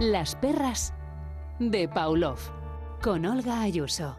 Las perras de Pavlov con Olga Ayuso.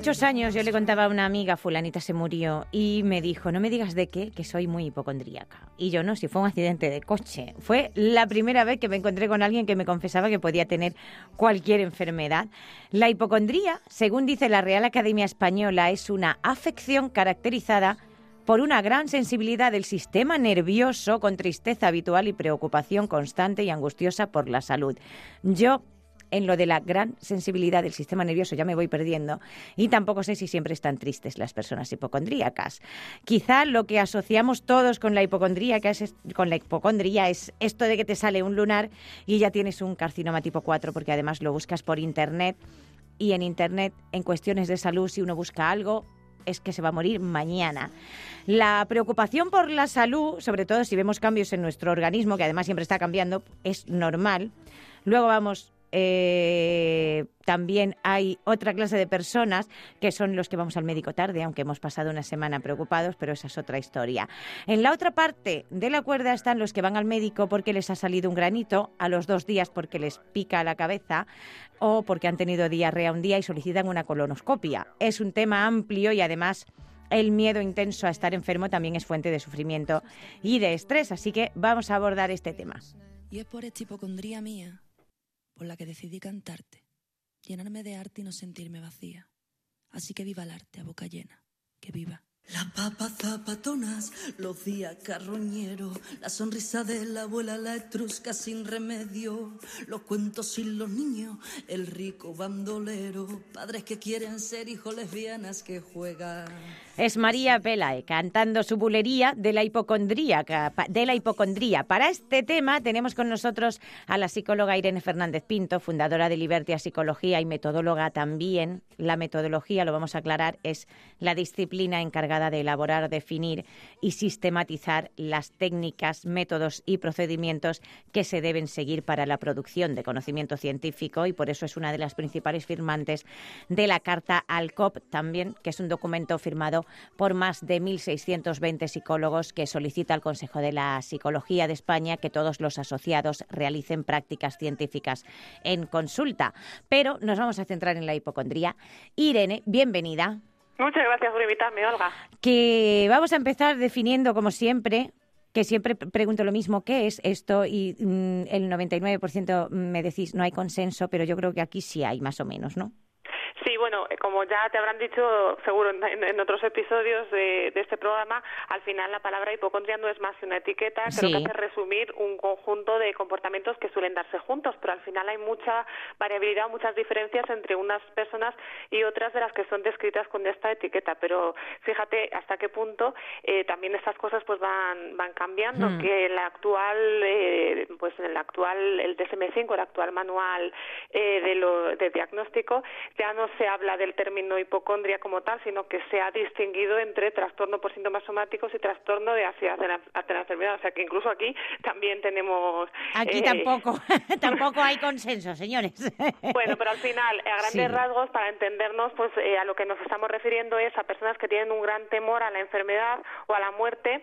Muchos años yo le contaba a una amiga, fulanita se murió, y me dijo, no me digas de qué, que soy muy hipocondríaca. Y yo no, si fue un accidente de coche. Fue la primera vez que me encontré con alguien que me confesaba que podía tener cualquier enfermedad. La hipocondría, según dice la Real Academia Española, es una afección caracterizada por una gran sensibilidad del sistema nervioso con tristeza habitual y preocupación constante y angustiosa por la salud. Yo en lo de la gran sensibilidad del sistema nervioso ya me voy perdiendo y tampoco sé si siempre están tristes las personas hipocondríacas. Quizá lo que asociamos todos con la hipocondría, es, con la hipocondría es esto de que te sale un lunar y ya tienes un carcinoma tipo 4 porque además lo buscas por internet y en internet en cuestiones de salud si uno busca algo es que se va a morir mañana. La preocupación por la salud, sobre todo si vemos cambios en nuestro organismo, que además siempre está cambiando, es normal. Luego vamos eh, también hay otra clase de personas que son los que vamos al médico tarde, aunque hemos pasado una semana preocupados, pero esa es otra historia. En la otra parte de la cuerda están los que van al médico porque les ha salido un granito, a los dos días porque les pica la cabeza o porque han tenido diarrea un día y solicitan una colonoscopia. Es un tema amplio y además el miedo intenso a estar enfermo también es fuente de sufrimiento y de estrés, así que vamos a abordar este tema. Y es por esta hipocondría mía por la que decidí cantarte, llenarme de arte y no sentirme vacía. Así que viva el arte a boca llena, que viva. La papa zapatonas, los días carroñeros, la sonrisa de la abuela, la etrusca sin remedio, los cuentos sin los niños, el rico bandolero, padres que quieren ser hijos lesbianas que juegan. Es María Pelae cantando su bulería de la hipocondría, de la hipocondría. Para este tema tenemos con nosotros a la psicóloga Irene Fernández Pinto, fundadora de Libertia Psicología y metodóloga también. La metodología, lo vamos a aclarar, es la disciplina encargada de elaborar, definir y sistematizar las técnicas, métodos y procedimientos que se deben seguir para la producción de conocimiento científico y por eso es una de las principales firmantes de la Carta al COP también, que es un documento firmado por más de 1.620 psicólogos que solicita al Consejo de la Psicología de España que todos los asociados realicen prácticas científicas en consulta. Pero nos vamos a centrar en la hipocondría. Irene, bienvenida. Muchas gracias por invitarme, Olga. Que vamos a empezar definiendo, como siempre, que siempre pregunto lo mismo, ¿qué es esto? Y mm, el 99% me decís no hay consenso, pero yo creo que aquí sí hay más o menos, ¿no? Sí, bueno, eh, como ya te habrán dicho seguro en, otros episodios de, este programa, al final la palabra hipocondria no es más que una etiqueta, creo que hace resumir un conjunto de comportamientos que suelen darse juntos, pero al final hay mucha variabilidad, muchas diferencias entre unas personas y otras de las que son descritas con esta etiqueta, pero fíjate hasta qué punto eh, también estas cosas pues van van cambiando, hmm. que en la actual eh, pues en el actual el DSM-5, el actual manual de, lo, de diagnóstico ya no se habla del término hipocondria como tal, sino que se ha distinguido entre trastorno por síntomas somáticos y trastorno de ansiedad ante la enfermedad. O sea que incluso aquí también tenemos. Aquí eh, tampoco, tampoco hay consenso, señores. bueno, pero al final, a grandes rasgos, para entendernos, pues eh, a lo que nos estamos refiriendo es a personas que tienen un gran temor a la enfermedad o a la muerte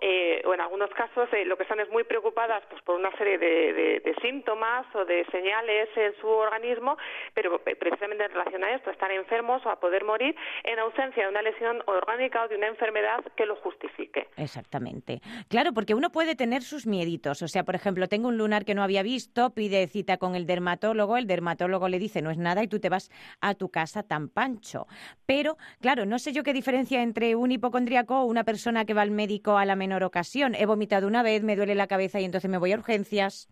Eh, o en algunos casos eh, lo que están es muy preocupadas pues por una serie de, síntomas o de señales en su organismo, pero precisamente en relación a esto, estar enfermos o a poder morir en ausencia de una lesión orgánica o de una enfermedad que lo justifique. Exactamente. Claro, porque uno puede tener sus mieditos. O sea, por ejemplo, tengo un lunar que no había visto, pide cita con el dermatólogo, el dermatólogo le dice no es nada y tú te vas a tu casa tan pancho. Pero, claro, no sé yo qué diferencia entre un hipocondríaco o una persona que va al médico a la menor ocasión. He vomitado una vez, me duele la cabeza y entonces me voy a urgencias.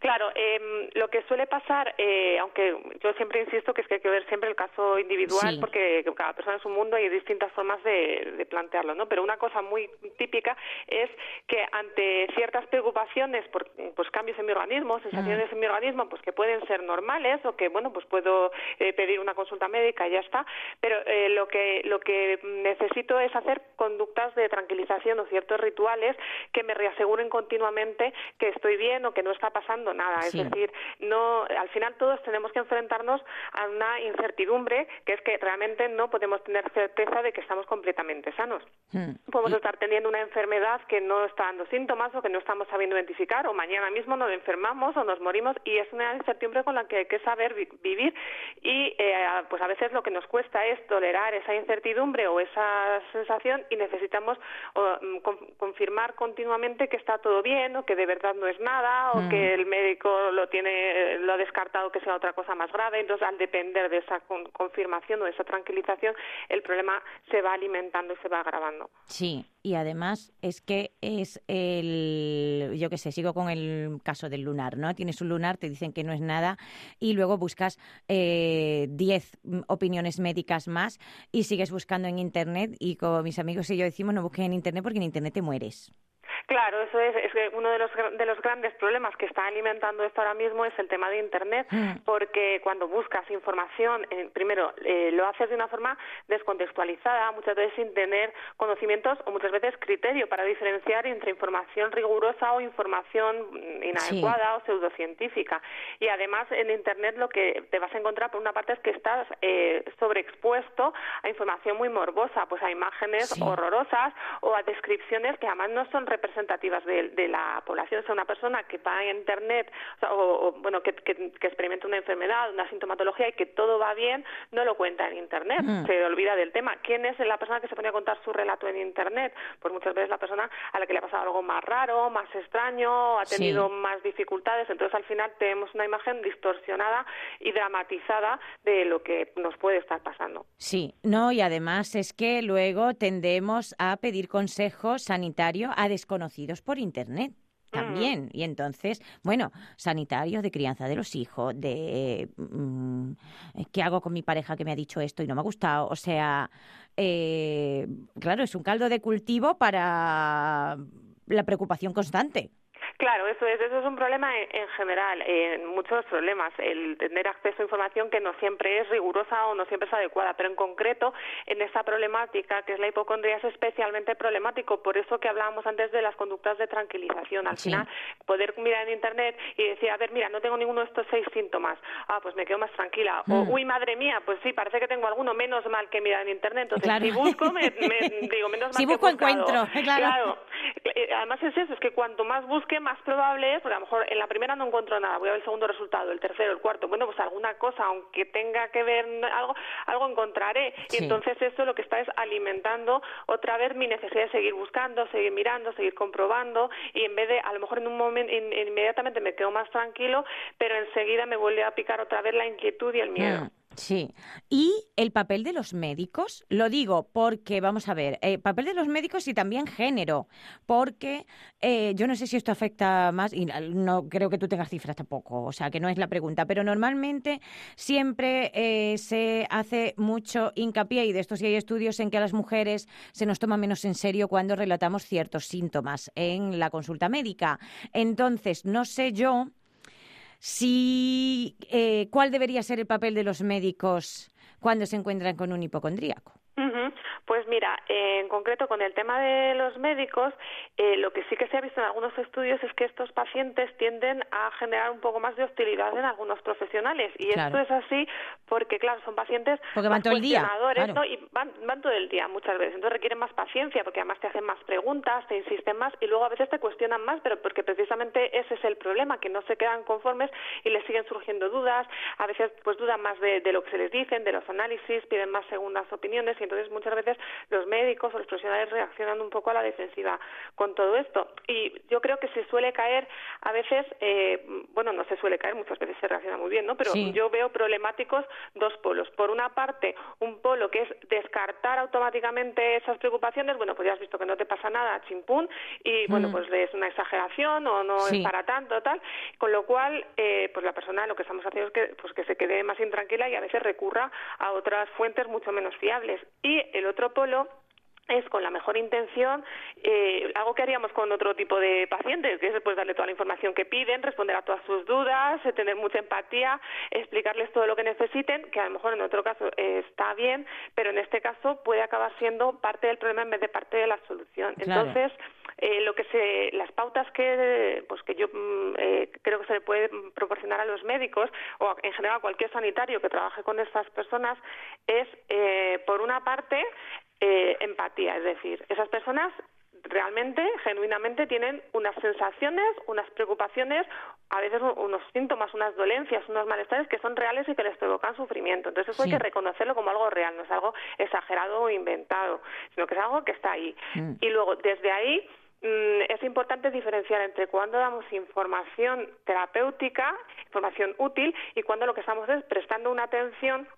Claro, eh, lo que suele pasar, eh, aunque yo siempre insisto que es que hay que ver siempre el caso individual porque cada persona es un mundo y hay distintas formas de, plantearlo, ¿no? Pero una cosa muy típica es que ante ciertas preocupaciones por pues, cambios en mi organismo, sensaciones mm. en mi organismo, pues que pueden ser normales o que, bueno, pues puedo eh, pedir una consulta médica y ya está, pero eh, lo, que, lo que necesito es hacer conductas de tranquilización o ciertos rituales que me reaseguren continuamente que estoy bien o que no está pasando nada. Es decir, no, al final todos tenemos que enfrentarnos a una incertidumbre que es que realmente no podemos tener certeza de que estamos completamente sanos. Hmm. Podemos estar teniendo una enfermedad que no está dando síntomas o que no estamos sabiendo identificar o mañana mismo nos enfermamos o nos morimos y es una incertidumbre con la que hay que saber vivir y eh, pues a veces lo que nos cuesta es tolerar esa incertidumbre o esa sensación y necesitamos mm, confirmar continuamente que está todo bien o que de verdad no es nada o que mm. el médico lo tiene lo ha descartado que sea otra cosa más grave entonces al depender de esa confirmación o de esa tranquilización el problema se va alimentando y se va agravando sí y además es que es el, yo qué sé, sigo con el caso del lunar, ¿no? Tienes un lunar, te dicen que no es nada y luego buscas 10 eh, opiniones médicas más y sigues buscando en Internet y como mis amigos y yo decimos, no busques en Internet porque en Internet te mueres. Claro, eso es, es uno de los, de los grandes problemas que está alimentando esto ahora mismo es el tema de Internet, mm. porque cuando buscas información, eh, primero eh, lo haces de una forma descontextualizada, muchas veces sin tener conocimientos o muchas veces criterio para diferenciar entre información rigurosa o información mm, inadecuada o pseudocientífica. Y además en Internet lo que te vas a encontrar por una parte es que estás eh, sobreexpuesto a información muy morbosa, pues a imágenes horrorosas o a descripciones que además no son representativas representativas de, la población. O sea, una persona que va a Internet o, bueno, que, que, experimenta una enfermedad, una sintomatología y que todo va bien, no lo cuenta en Internet. Mm. Se olvida del tema. ¿Quién es la persona que se pone a contar su relato en Internet? Pues muchas veces la persona a la que le ha pasado algo más raro, más extraño, ha tenido más dificultades. Entonces, al final tenemos una imagen distorsionada y dramatizada de lo que nos puede estar pasando. Sí, no, y además es que luego tendemos a pedir consejo sanitario a conocidos por Internet también. Mm. Y entonces, bueno, sanitarios de crianza de los hijos, de mm, qué hago con mi pareja que me ha dicho esto y no me ha gustado. O sea, eh, claro, es un caldo de cultivo para la preocupación constante. Claro, eso es, eso es un problema en, general, en muchos problemas, el tener acceso a información que no siempre es rigurosa o no siempre es adecuada, pero en concreto en esta problemática que es la hipocondría es especialmente problemático, por eso que hablábamos antes de las conductas de tranquilización, al final poder mirar en internet y decir, a ver, mira, no tengo ninguno de estos seis síntomas, ah, pues me quedo más tranquila, o mm. uy, madre mía, pues sí, parece que tengo alguno, menos mal que mirar en internet, entonces si busco, me, digo, menos mal si busco encuentro, claro. Eh, además es eso, es que cuanto más busque, más probable es, porque a lo mejor en la primera no encuentro nada, voy a ver el segundo resultado, el tercero, el cuarto, bueno, pues alguna cosa, aunque tenga que ver algo, algo encontraré. Y entonces eso lo que está es alimentando otra vez mi necesidad de seguir buscando, seguir mirando, seguir comprobando, y en vez de, a lo mejor en un momento, inmediatamente me quedo más tranquilo, pero enseguida me vuelve a picar otra vez la inquietud y el miedo. Mm. Sí. ¿Y el papel de los médicos? Lo digo porque, vamos a ver, el papel de los médicos y también género, porque eh, yo no sé si esto afecta más, y no creo que tú tengas cifras tampoco, o sea, que no es la pregunta, pero normalmente siempre eh, se hace mucho hincapié, y de esto sí hay estudios, en que a las mujeres se nos toma menos en serio cuando relatamos ciertos síntomas en la consulta médica. Entonces, no sé yo si, eh, ¿cuál debería ser el papel de los médicos cuando se encuentran con un hipocondríaco? Pues mira, en concreto con el tema de los médicos, eh, lo que sí que se ha visto en algunos estudios es que estos pacientes tienden a generar un poco más de hostilidad en algunos profesionales. Y esto es así porque, claro, son pacientes porque van todo el día, y van, van todo el día muchas veces. Entonces requieren más paciencia porque además te hacen más preguntas, te insisten más y luego a veces te cuestionan más, pero porque precisamente ese es el problema, que no se quedan conformes y les siguen surgiendo dudas. A veces pues dudan más de, de lo que se les dicen, de los análisis, piden más segundas opiniones y entonces muchas veces los médicos o los profesionales reaccionan un poco a la defensiva con todo esto. Y yo creo que se suele caer a veces, eh, bueno, no se suele caer, muchas veces se reacciona muy bien, ¿no? Pero yo veo problemáticos dos polos. Por una parte, un polo que es descartar automáticamente esas preocupaciones, bueno, pues ya has visto que no te pasa nada, chimpún, y bueno, mm. pues es una exageración o no es para tanto, tal, con lo cual, eh, pues la persona lo que estamos haciendo es que, pues que se quede más intranquila y a veces recurra a otras fuentes mucho menos fiables. Y el otro polo es con la mejor intención eh, algo que haríamos con otro tipo de pacientes, que es pues darle toda la información que piden, responder a todas sus dudas, eh, tener mucha empatía, explicarles todo lo que necesiten, que a lo mejor en otro caso eh, está bien, pero en este caso puede acabar siendo parte del problema en vez de parte de la solución. Entonces, eh, lo que se, las pautas que, pues que yo mm, eh, creo que se le puede proporcionar a los médicos o en general a cualquier sanitario que trabaje con estas personas es, eh, por una parte, eh, empatía, es decir, esas personas realmente, genuinamente, tienen unas sensaciones, unas preocupaciones, a veces unos síntomas, unas dolencias, unos malestares que son reales y que les provocan sufrimiento. Entonces eso hay que reconocerlo como algo real, no es algo exagerado o inventado, sino que es algo que está ahí. Mm. Y luego, desde ahí, es importante diferenciar entre cuando damos información terapéutica, información útil, y cuando lo que estamos es prestando una atención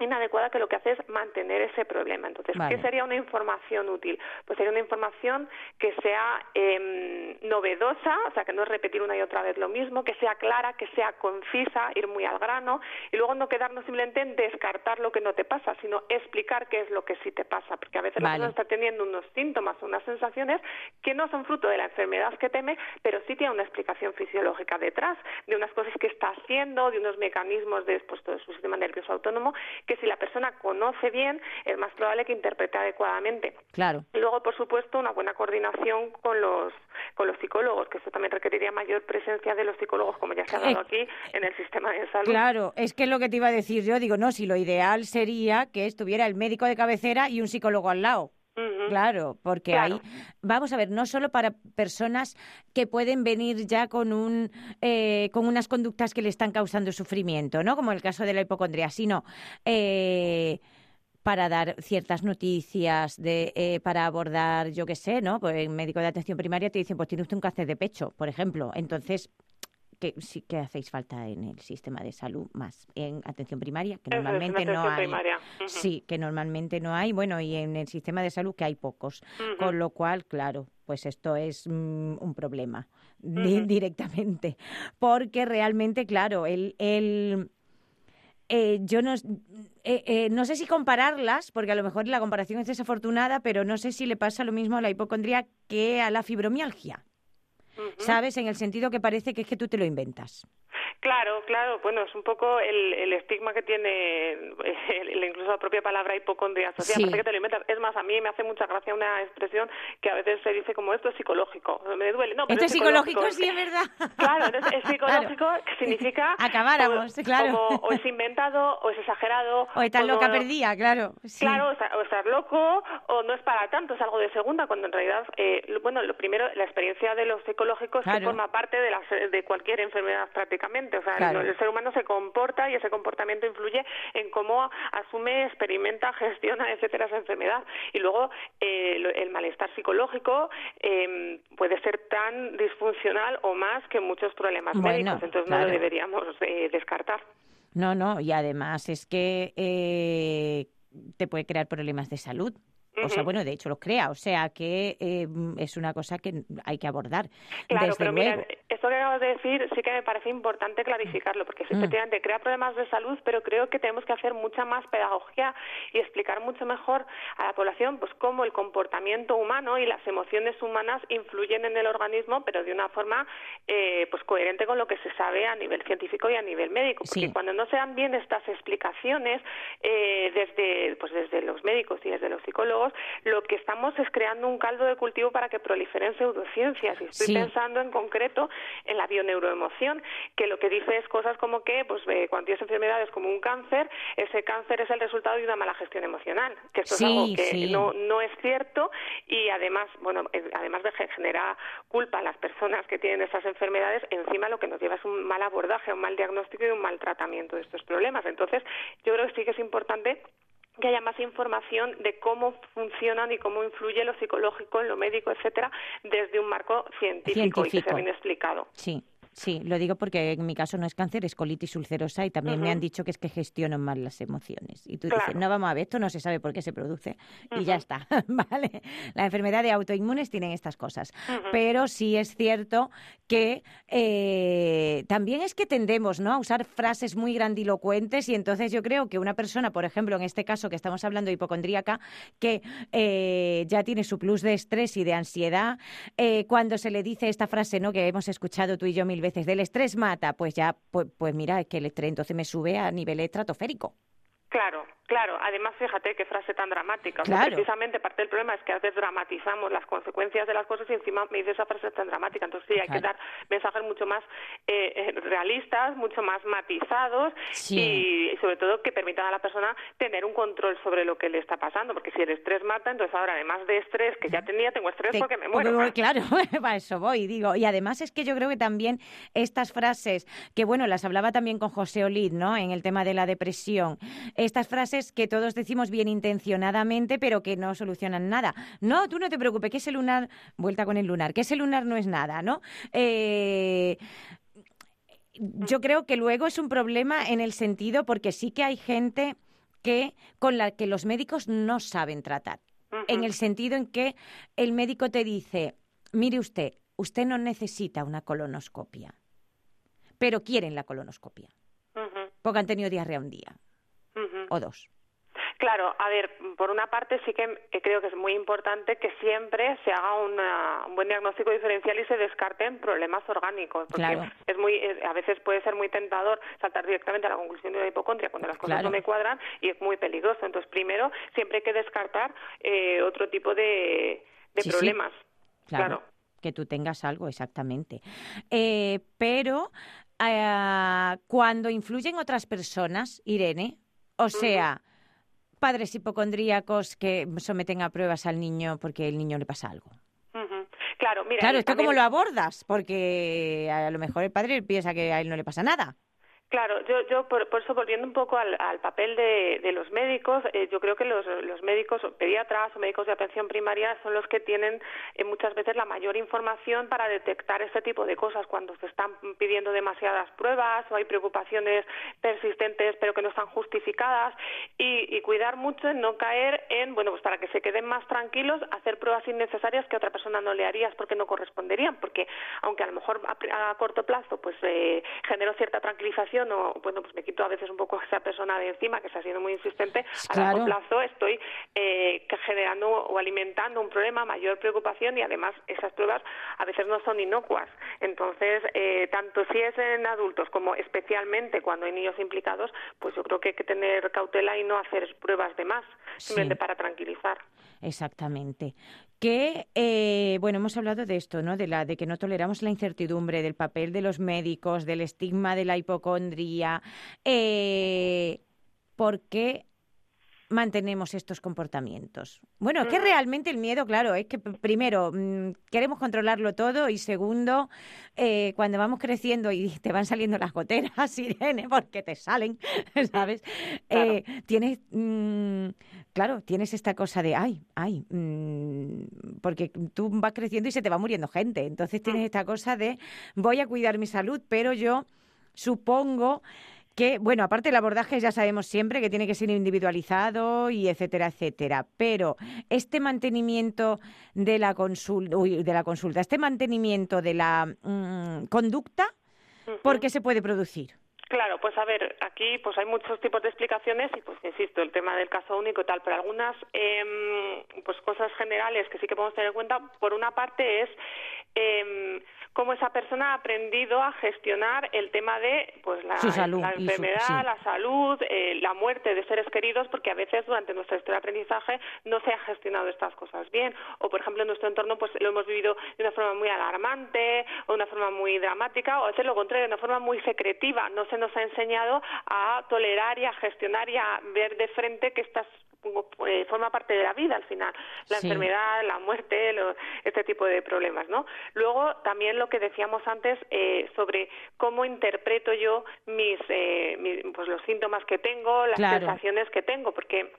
inadecuada que lo que hace es mantener ese problema. Entonces, ¿qué sería una información útil? Pues sería una información que sea eh, novedosa, o sea, que no es repetir una y otra vez lo mismo, que sea clara, que sea concisa, ir muy al grano y luego no quedarnos simplemente en descartar lo que no te pasa, sino explicar qué es lo que sí te pasa, porque a veces la persona está teniendo unos síntomas, unas sensaciones que no son fruto de la enfermedad que teme, pero sí tiene una explicación fisiológica detrás, de unas cosas que está haciendo, de unos mecanismos de, pues, todo su sistema nervioso autónomo que si la persona conoce bien, es más probable que interprete adecuadamente. Claro. Y luego, por supuesto, una buena coordinación con los con los psicólogos, que eso también requeriría mayor presencia de los psicólogos, como ya se ha dado eh, aquí, en el sistema de salud. Claro, es que es lo que te iba a decir yo, digo, no, si lo ideal sería que estuviera el médico de cabecera y un psicólogo al lado. Claro, porque ahí, vamos a ver, no solo para personas que pueden venir ya con un eh, con unas conductas que le están causando sufrimiento, ¿no? Como el caso de la hipocondria, sino eh, para dar ciertas noticias, de, eh, para abordar, yo qué sé, ¿no? Pues el médico de atención primaria te dicen, pues tiene usted un cáncer de pecho, por ejemplo. Entonces, que sí que hacéis falta en el sistema de salud más en atención primaria que normalmente no hay. sí que normalmente no hay. Bueno y en el sistema de salud que hay pocos. Con lo cual claro pues esto es mm, un problema directamente porque realmente claro el, el eh, yo no, eh, eh, no sé si compararlas, porque a lo mejor la comparación es desafortunada, pero no sé si le pasa lo mismo a la hipocondría que a la fibromialgia. ¿Sabes? En el sentido que parece que es que tú te lo inventas. Claro, claro. Bueno, es un poco el, el estigma que tiene el, incluso la propia palabra hipocondria social. Parece que te lo inventas. Es más, a mí me hace mucha gracia una expresión que a veces se dice como esto es psicológico. Me duele. No, esto es psicológico, sí, es verdad. Claro, es psicológico, que significa... Acabáramos, claro. o es inventado, o es exagerado... O estás loca perdida, claro. Claro, o, estar loco, o no es para tanto, es algo de segunda, cuando en realidad, eh, bueno, lo primero, la experiencia de lo es que forma parte de, las, de cualquier enfermedad prácticamente. O sea, el, ser humano se comporta y ese comportamiento influye en cómo asume, experimenta, gestiona, etcétera, esa enfermedad. Y luego eh, el malestar psicológico eh, puede ser tan disfuncional o más que muchos problemas médicos, entonces no lo deberíamos eh, descartar. No, no, y además es que eh, te puede crear problemas de salud o sea, bueno, de hecho los crea, o sea que eh, es una cosa que hay que abordar. Claro, pero mira, esto que acabas de decir sí que me parece importante clarificarlo, porque mm. efectivamente crea problemas de salud, pero creo que tenemos que hacer mucha más pedagogía y explicar mucho mejor a la población pues cómo el comportamiento humano y las emociones humanas influyen en el organismo, pero de una forma eh, pues coherente con lo que se sabe a nivel científico y a nivel médico, porque cuando no se dan bien estas explicaciones eh, desde pues desde los médicos y desde los psicólogos lo que estamos es creando un caldo de cultivo para que proliferen pseudociencias. Y estoy pensando en concreto en la bioneuroemoción, que lo que dice es cosas como que pues, eh, cuando tienes enfermedades como un cáncer, ese cáncer es el resultado de una mala gestión emocional, que esto es algo que no, no es cierto y además, bueno, eh, además de generar culpa a las personas que tienen esas enfermedades, encima lo que nos lleva es un mal abordaje, un mal diagnóstico y un mal tratamiento de estos problemas. Entonces, yo creo que sí que es importante que haya más información de cómo funcionan y cómo influye lo psicológico en lo médico, etcétera, desde un marco científico, y que sea bien explicado. Sí. Sí, lo digo porque en mi caso no es cáncer, es colitis ulcerosa y también me han dicho que es que gestiono mal las emociones. Y tú dices, no vamos a ver, esto no se sabe por qué se produce y ya está, ¿vale? La enfermedad de autoinmunes tienen estas cosas. Pero sí es cierto que eh, también es que tendemos ¿no? a usar frases muy grandilocuentes y entonces yo creo que una persona, por ejemplo, en este caso que estamos hablando de hipocondríaca, que eh, ya tiene su plus de estrés y de ansiedad, eh, cuando se le dice esta frase ¿no? que hemos escuchado tú y yo mil veces, del estrés mata, pues ya, pues, pues mira, es que el estrés entonces me sube a nivel estratosférico. Claro, Claro, además fíjate qué frase tan dramática. precisamente parte del problema es que a veces dramatizamos las consecuencias de las cosas y encima me dice esa frase tan dramática. Entonces sí, hay que dar mensajes mucho más eh, eh, realistas, mucho más matizados y sobre todo que permitan a la persona tener un control sobre lo que le está pasando. Porque si el estrés mata, entonces ahora además de estrés que ya tenía, tengo estrés porque me muero. claro, para eso voy, digo. Y además es que yo creo que también estas frases, que bueno, las hablaba también con José Olid, ¿no? En el tema de la depresión. Estas frases que todos decimos bien intencionadamente, pero que no solucionan nada. No, tú no te preocupes, que ese lunar, vuelta con el lunar, que ese lunar no es nada, ¿no? Eh, yo creo que luego es un problema en el sentido porque sí que hay gente que con la que los médicos no saben tratar. En el sentido en que el médico te dice, mire usted, usted no necesita una colonoscopia, pero quieren la colonoscopia, porque han tenido diarrea un día o dos. Claro, a ver, por una parte sí que creo que es muy importante que siempre se haga un buen diagnóstico diferencial y se descarten problemas orgánicos, porque es muy, a veces puede ser muy tentador saltar directamente a la conclusión de la hipocondria cuando las cosas no me cuadran y es muy peligroso. Entonces, primero siempre hay que descartar eh, otro tipo de, problemas. Claro. Que tú tengas algo, exactamente. Eh, pero eh, cuando influyen otras personas, Irene, o sea, padres hipocondríacos que someten a pruebas al niño porque el niño le pasa algo. Claro, mira. Claro, ¿esto cómo lo abordas? Porque a lo mejor el padre piensa que a él no le pasa nada. Claro, yo, yo por, eso volviendo un poco al, papel de, los médicos, eh, yo creo que los, los, médicos pediatras o médicos de atención primaria son los que tienen eh, muchas veces la mayor información para detectar este tipo de cosas. Cuando se están pidiendo demasiadas pruebas o hay preocupaciones persistentes pero que no están justificadas y, cuidar mucho en no caer en, bueno, pues para que se queden más tranquilos, hacer pruebas innecesarias que otra persona no le harías porque no corresponderían, porque aunque a lo mejor a, corto plazo pues eh, generó cierta tranquilización, no, bueno, pues me quito a veces un poco esa persona de encima que está siendo muy insistente, a largo plazo estoy eh, generando o alimentando un problema, mayor preocupación y además esas pruebas a veces no son inocuas. Entonces, eh, tanto si es en adultos como especialmente cuando hay niños implicados, pues yo creo que hay que tener cautela y no hacer pruebas de más, simplemente para tranquilizar. Exactamente. Que, eh, bueno, hemos hablado de esto, ¿no? De, la, de que no toleramos la incertidumbre, del papel de los médicos, del estigma de la hipocondría. Eh, ¿Por qué mantenemos estos comportamientos? Bueno, que realmente el miedo, claro, es que primero mm, queremos controlarlo todo y segundo, eh, cuando vamos creciendo y te van saliendo las goteras, Irene, porque te salen, ¿sabes? Eh, tienes, mm, claro, tienes esta cosa de, ay, ay, mm", porque tú vas creciendo y se te va muriendo gente, entonces tienes esta cosa de, voy a cuidar mi salud, pero yo supongo que, bueno, aparte del abordaje ya sabemos siempre que tiene que ser individualizado y etcétera, etcétera, pero este mantenimiento de la consulta, de la consulta este mantenimiento de la mm, conducta, ¿por qué se puede producir? Claro, pues a ver, aquí pues hay muchos tipos de explicaciones y pues insisto, el tema del caso único y tal, pero algunas eh, pues cosas generales que sí que podemos tener en cuenta, por una parte es eh, cómo esa persona ha aprendido a gestionar el tema de pues la, enfermedad, la salud, eh, la muerte de seres queridos, porque a veces durante nuestra historia de aprendizaje no se ha gestionado estas cosas bien, o por ejemplo en nuestro entorno pues lo hemos vivido de una forma muy alarmante, o de una forma muy dramática, o a veces lo contrario, de una forma muy secretiva, no se nos ha enseñado a tolerar y a gestionar y a ver de frente que estas eh, forma parte de la vida al final, la enfermedad, la muerte, este tipo de problemas, ¿no? Luego también lo que decíamos antes eh, sobre cómo interpreto yo mis, eh, pues los síntomas que tengo, las sensaciones que tengo, porque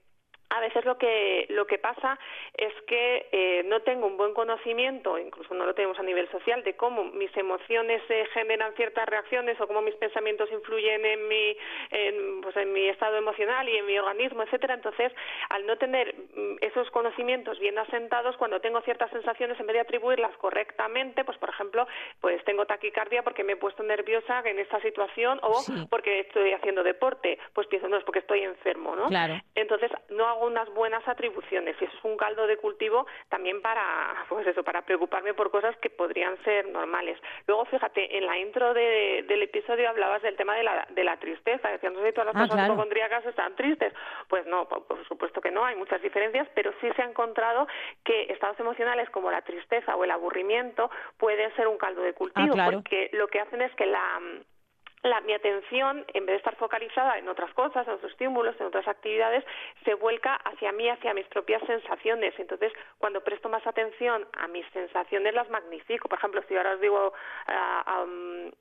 a veces lo que lo que pasa es que eh, no tengo un buen conocimiento, incluso no lo tenemos a nivel social, de cómo mis emociones eh, generan ciertas reacciones o cómo mis pensamientos influyen en mi en, pues en mi estado emocional y en mi organismo, etcétera. Entonces, al no tener mm, esos conocimientos bien asentados, cuando tengo ciertas sensaciones, en vez de atribuirlas correctamente, pues por ejemplo, pues tengo taquicardia porque me he puesto nerviosa en esta situación o porque estoy haciendo deporte, pues pienso no es porque estoy enfermo, ¿no? Claro. Entonces no hago unas buenas atribuciones y eso es un caldo de cultivo también para, pues eso, para preocuparme por cosas que podrían ser normales. Luego, fíjate, en la intro del episodio hablabas del tema de la, de la tristeza, decían, no sé si todas las ah, personas hipocondríacas están tristes. Pues no, por, supuesto que no, hay muchas diferencias, pero sí se ha encontrado que estados emocionales como la tristeza o el aburrimiento pueden ser un caldo de ah, cultivo, porque lo que hacen es que la la, mi atención, en vez de estar focalizada en otras cosas, en otros estímulos, en otras actividades, se vuelca hacia mí, hacia mis propias sensaciones. Entonces, cuando presto más atención a mis sensaciones, las magnifico. Por ejemplo, si ahora os digo, ah,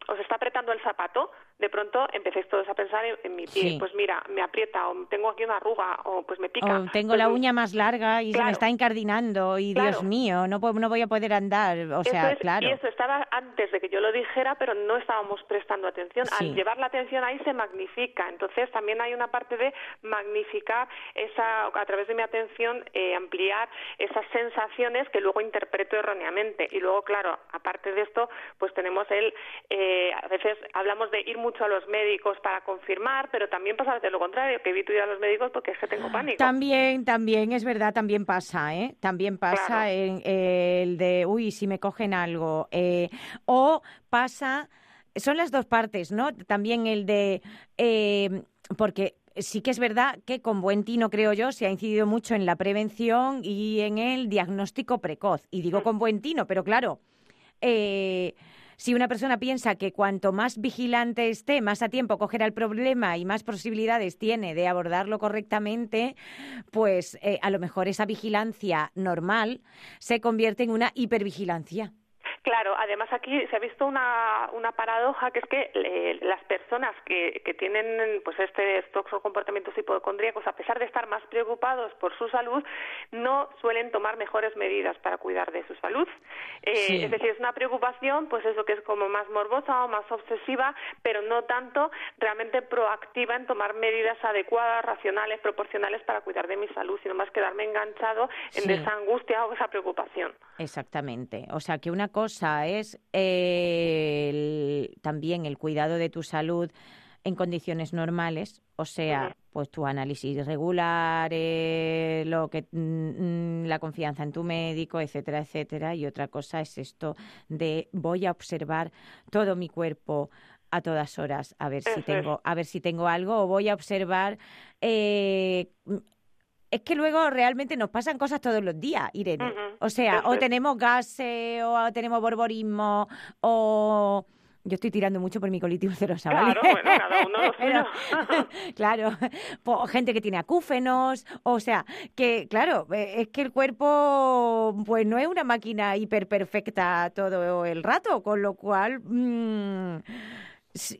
os está apretando el zapato, de pronto empecéis todos a pensar en, mi pie. Pues mira, me aprieta, o tengo aquí una arruga, o pues me pica. O tengo pues la uña más larga y se me está encardinando, y Dios mío, no, no voy a poder andar. O sea, claro. Y eso estaba antes de que yo lo dijera, pero no estábamos prestando atención al llevar la atención ahí se magnifica. Entonces también hay una parte de magnificar esa, a través de mi atención, eh, ampliar esas sensaciones que luego interpreto erróneamente. Y luego, claro, aparte de esto, pues tenemos el, eh, a veces hablamos de ir mucho a los médicos para confirmar, pero también pasa de lo contrario, que evito ir a los médicos porque es que tengo pánico. También, también, es verdad, también pasa, ¿eh? También pasa el, el, de, uy, si me cogen algo. Eh, o pasa son las dos partes, ¿no? También el de... Eh, porque sí que es verdad que con buen tino, creo yo, se ha incidido mucho en la prevención y en el diagnóstico precoz. Y digo con buen tino, pero claro, eh, si una persona piensa que cuanto más vigilante esté, más a tiempo cogerá el problema y más posibilidades tiene de abordarlo correctamente, pues eh, a lo mejor esa vigilancia normal se convierte en una hipervigilancia. Claro, además aquí se ha visto una, una paradoja que es que eh, las personas que, que tienen pues este estos comportamientos hipocondríacos, a pesar de estar más preocupados por su salud, no suelen tomar mejores medidas para cuidar de su salud. Eh, es decir, es una preocupación, pues eso que es como más morbosa o más obsesiva, pero no tanto realmente proactiva en tomar medidas adecuadas, racionales, proporcionales para cuidar de mi salud, sino más quedarme enganchado en esa angustia o esa preocupación. Exactamente. O sea que una cosa es también el cuidado de tu salud en condiciones normales, o sea, pues tu análisis regular, lo que mm, mm, la confianza en tu médico, etcétera, etcétera, y otra cosa es esto de voy a observar todo mi cuerpo a todas horas a ver si tengo a ver si tengo algo o voy a observar eh, es que luego realmente nos pasan cosas todos los días, Irene. O sea, o tenemos gases, o tenemos borborismo, o... Yo estoy tirando mucho por mi colitis ulcerosa, ¿vale? Claro, bueno, cada uno Pero, Claro, gente que tiene acúfenos, o sea, que claro, eh, es que el cuerpo pues no es una máquina hiper perfecta todo el rato, con lo cual... Mm,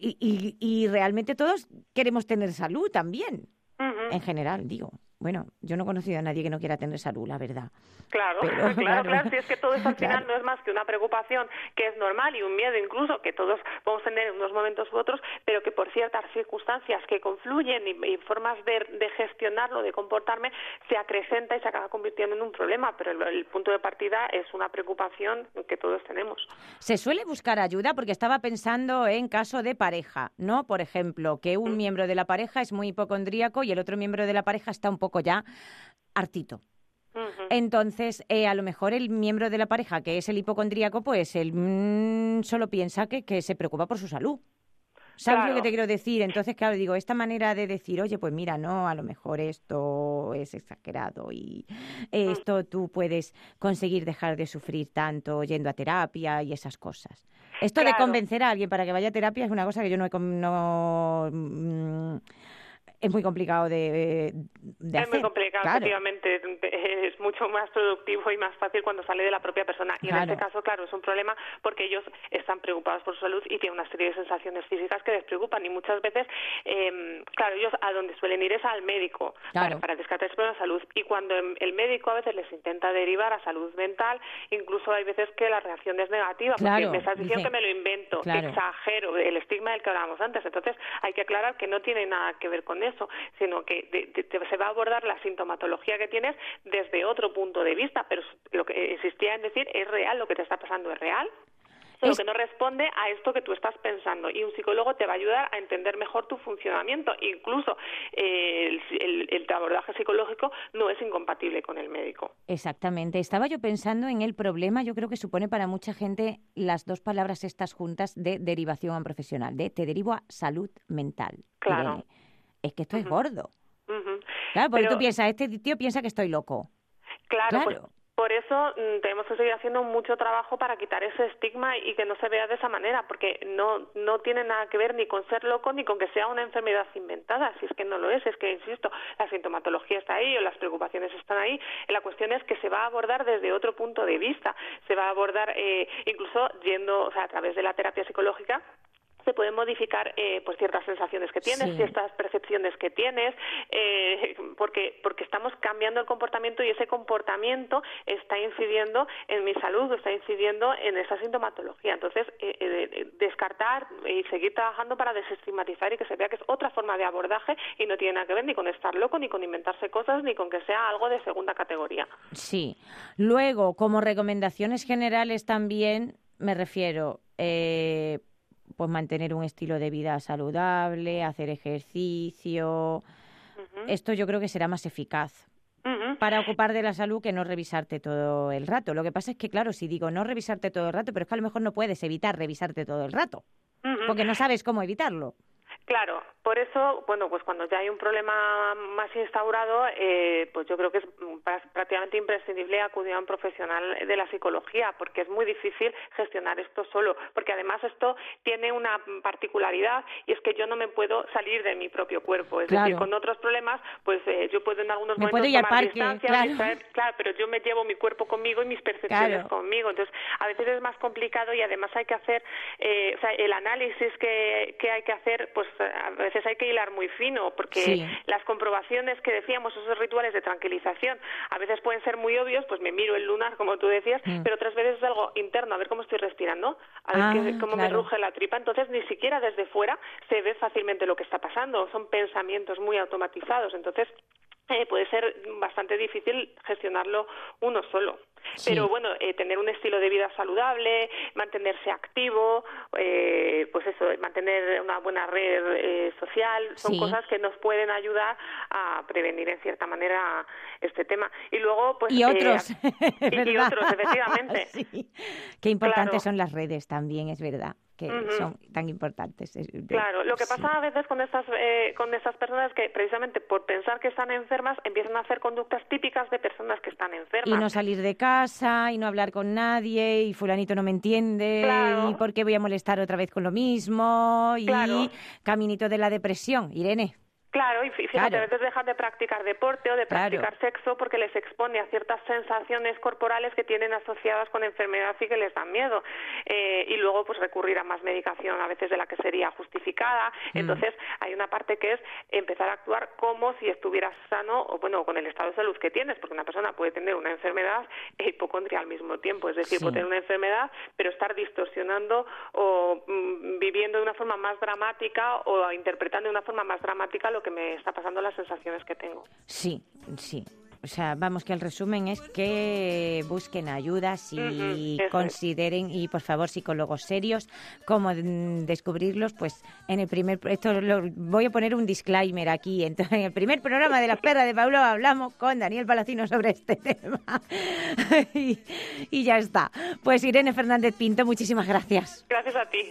y, y, realmente todos queremos tener salud también, en general, digo. Bueno, yo no he conocido a nadie que no quiera tener salud, la verdad. Claro, claro, claro, Si es que todo eso al final no es más que una preocupación que es normal y un miedo incluso que todos podemos tener en unos momentos u otros, pero que por ciertas circunstancias que confluyen y, formas de, gestionarlo, de comportarme, se acrecenta y se acaba convirtiendo en un problema. Pero el, punto de partida es una preocupación que todos tenemos. Se suele buscar ayuda porque estaba pensando en caso de pareja, ¿no? Por ejemplo, que un mm. miembro de la pareja es muy hipocondríaco y el otro miembro de la pareja está un poco ya hartito. Entonces, eh, a lo mejor el miembro de la pareja, que es el hipocondríaco, pues él mm, solo piensa que, que, se preocupa por su salud. ¿Sabes lo que te quiero decir? Entonces, claro, digo, esta manera de decir, oye, pues mira, no, a lo mejor esto es exagerado y mm. esto tú puedes conseguir dejar de sufrir tanto yendo a terapia y esas cosas. Esto de convencer a alguien para que vaya a terapia es una cosa que yo no he... No, es muy complicado de, de es muy complicado, efectivamente. Es mucho más productivo y más fácil cuando sale de la propia persona. Y en este caso, claro, es un problema porque ellos están preocupados por su salud y tienen una serie de sensaciones físicas que les preocupan. Y muchas veces, eh, claro, ellos a donde suelen ir es al médico para, para descartar el problema de salud. Y cuando el médico a veces les intenta derivar a salud mental, incluso hay veces que la reacción es negativa. Porque me estás diciendo que me lo invento, exagero, el estigma del que hablábamos antes. Entonces, hay que aclarar que no tiene nada que ver con eso, sino que se va a abordar la sintomatología que tienes desde otro punto de vista, pero lo que existía en decir es real, lo que te está pasando es real, pero que no responde a esto que tú estás pensando. Y un psicólogo te va a ayudar a entender mejor tu funcionamiento. Incluso eh, el, el, abordaje psicológico no es incompatible con el médico. Exactamente. Estaba yo pensando en el problema, yo creo que supone para mucha gente las dos palabras estas juntas de derivación a profesional, de te derivo a salud mental. Claro. Es que esto es gordo. Claro, porque tú piensas, este tío piensa que estoy loco. Claro, pues, por eso mm, tenemos que seguir haciendo mucho trabajo para quitar ese estigma y que no se vea de esa manera, porque no, no tiene nada que ver ni con ser loco ni con que sea una enfermedad inventada, si es que no lo es, es que, insisto, la sintomatología está ahí o las preocupaciones están ahí, la cuestión es que se va a abordar desde otro punto de vista, se va a abordar eh, incluso yendo, o sea, a través de la terapia psicológica, se pueden modificar eh, pues ciertas sensaciones que tienes, ciertas percepciones que tienes, eh, porque porque estamos cambiando el comportamiento y ese comportamiento está incidiendo en mi salud, está incidiendo en esa sintomatología. Entonces, eh, descartar y seguir trabajando para desestigmatizar y que se vea que es otra forma de abordaje y no tiene nada que ver ni con estar loco, ni con inventarse cosas, ni con que sea algo de segunda categoría. Sí. Luego, como recomendaciones generales también me refiero, eh, pues mantener un estilo de vida saludable, hacer ejercicio. Esto yo creo que será más eficaz para ocupar de la salud que no revisarte todo el rato. Lo que pasa es que, claro, si digo no revisarte todo el rato, pero es que a lo mejor no puedes evitar revisarte todo el rato, porque no sabes cómo evitarlo. Claro, por eso, bueno, pues cuando ya hay un problema más instaurado, eh, pues yo creo que es prácticamente imprescindible acudir a un profesional de la psicología, porque es muy difícil gestionar esto solo, porque además esto tiene una particularidad y es que yo no me puedo salir de mi propio cuerpo, es decir, con otros problemas, pues eh, yo puedo en algunos momentos tomar distancia, claro. pero yo me llevo mi cuerpo conmigo y mis percepciones conmigo, entonces a veces es más complicado y además hay que hacer, eh, o sea, el análisis que, que hay que hacer, pues a veces hay que hilar muy fino, porque las comprobaciones que decíamos, esos rituales de tranquilización, a veces pueden ser muy obvios, pues me miro el lunar, como tú decías, mm. pero otras veces es algo interno, a ver cómo estoy respirando, a ver ah, cómo me ruge la tripa, entonces ni siquiera desde fuera se ve fácilmente lo que está pasando, son pensamientos muy automatizados, entonces eh, puede ser bastante difícil gestionarlo uno solo. Pero bueno, eh, tener un estilo de vida saludable, mantenerse activo, eh, pues eso, mantener una buena red eh, social, son cosas que nos pueden ayudar a prevenir en cierta manera este tema. Y luego, pues. Y otros. y, otros, efectivamente. Qué importantes son las redes también, es verdad que son tan importantes. Claro, lo que pasa a veces con estas, eh, con estas personas es que precisamente por pensar que están enfermas empiezan a hacer conductas típicas de personas que están enfermas. Y no salir de casa, y no hablar con nadie, y fulanito no me entiende, y por qué voy a molestar otra vez con lo mismo, y caminito de la depresión. Irene. Claro, y fíjate, a veces dejan de practicar deporte o de practicar sexo porque les expone a ciertas sensaciones corporales que tienen asociadas con enfermedad y que les dan miedo. Eh, y luego, pues recurrir a más medicación a veces de la que sería justificada. Mm. Entonces, hay una parte que es empezar a actuar como si estuvieras sano o, bueno, con el estado de salud que tienes, porque una persona puede tener una enfermedad e hipocondria al mismo tiempo. Es decir, puede tener una enfermedad, pero estar distorsionando o mm, viviendo de una forma más dramática o interpretando de una forma más dramática lo que me está pasando, las sensaciones que tengo. Sí, sí. O sea, vamos, que el resumen es que busquen ayudas y consideren, y por favor, psicólogos serios, cómo descubrirlos, pues en el primer, esto lo, voy a poner un disclaimer aquí, entonces, en el primer programa de La Perra de Pablo hablamos con Daniel Palacino sobre este tema. y, y ya está. Pues Irene Fernández Pinto, muchísimas gracias. Gracias a ti.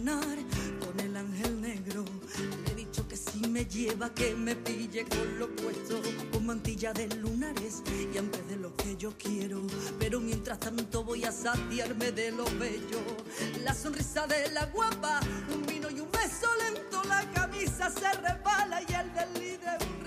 Con el ángel negro. Le he dicho que si me lleva, que me pille con lo puesto, con mantilla de lunares y antes de lo que yo quiero. Pero mientras tanto voy a saciarme de lo bello. La sonrisa de la guapa, un vino y un beso lento, la camisa se resbala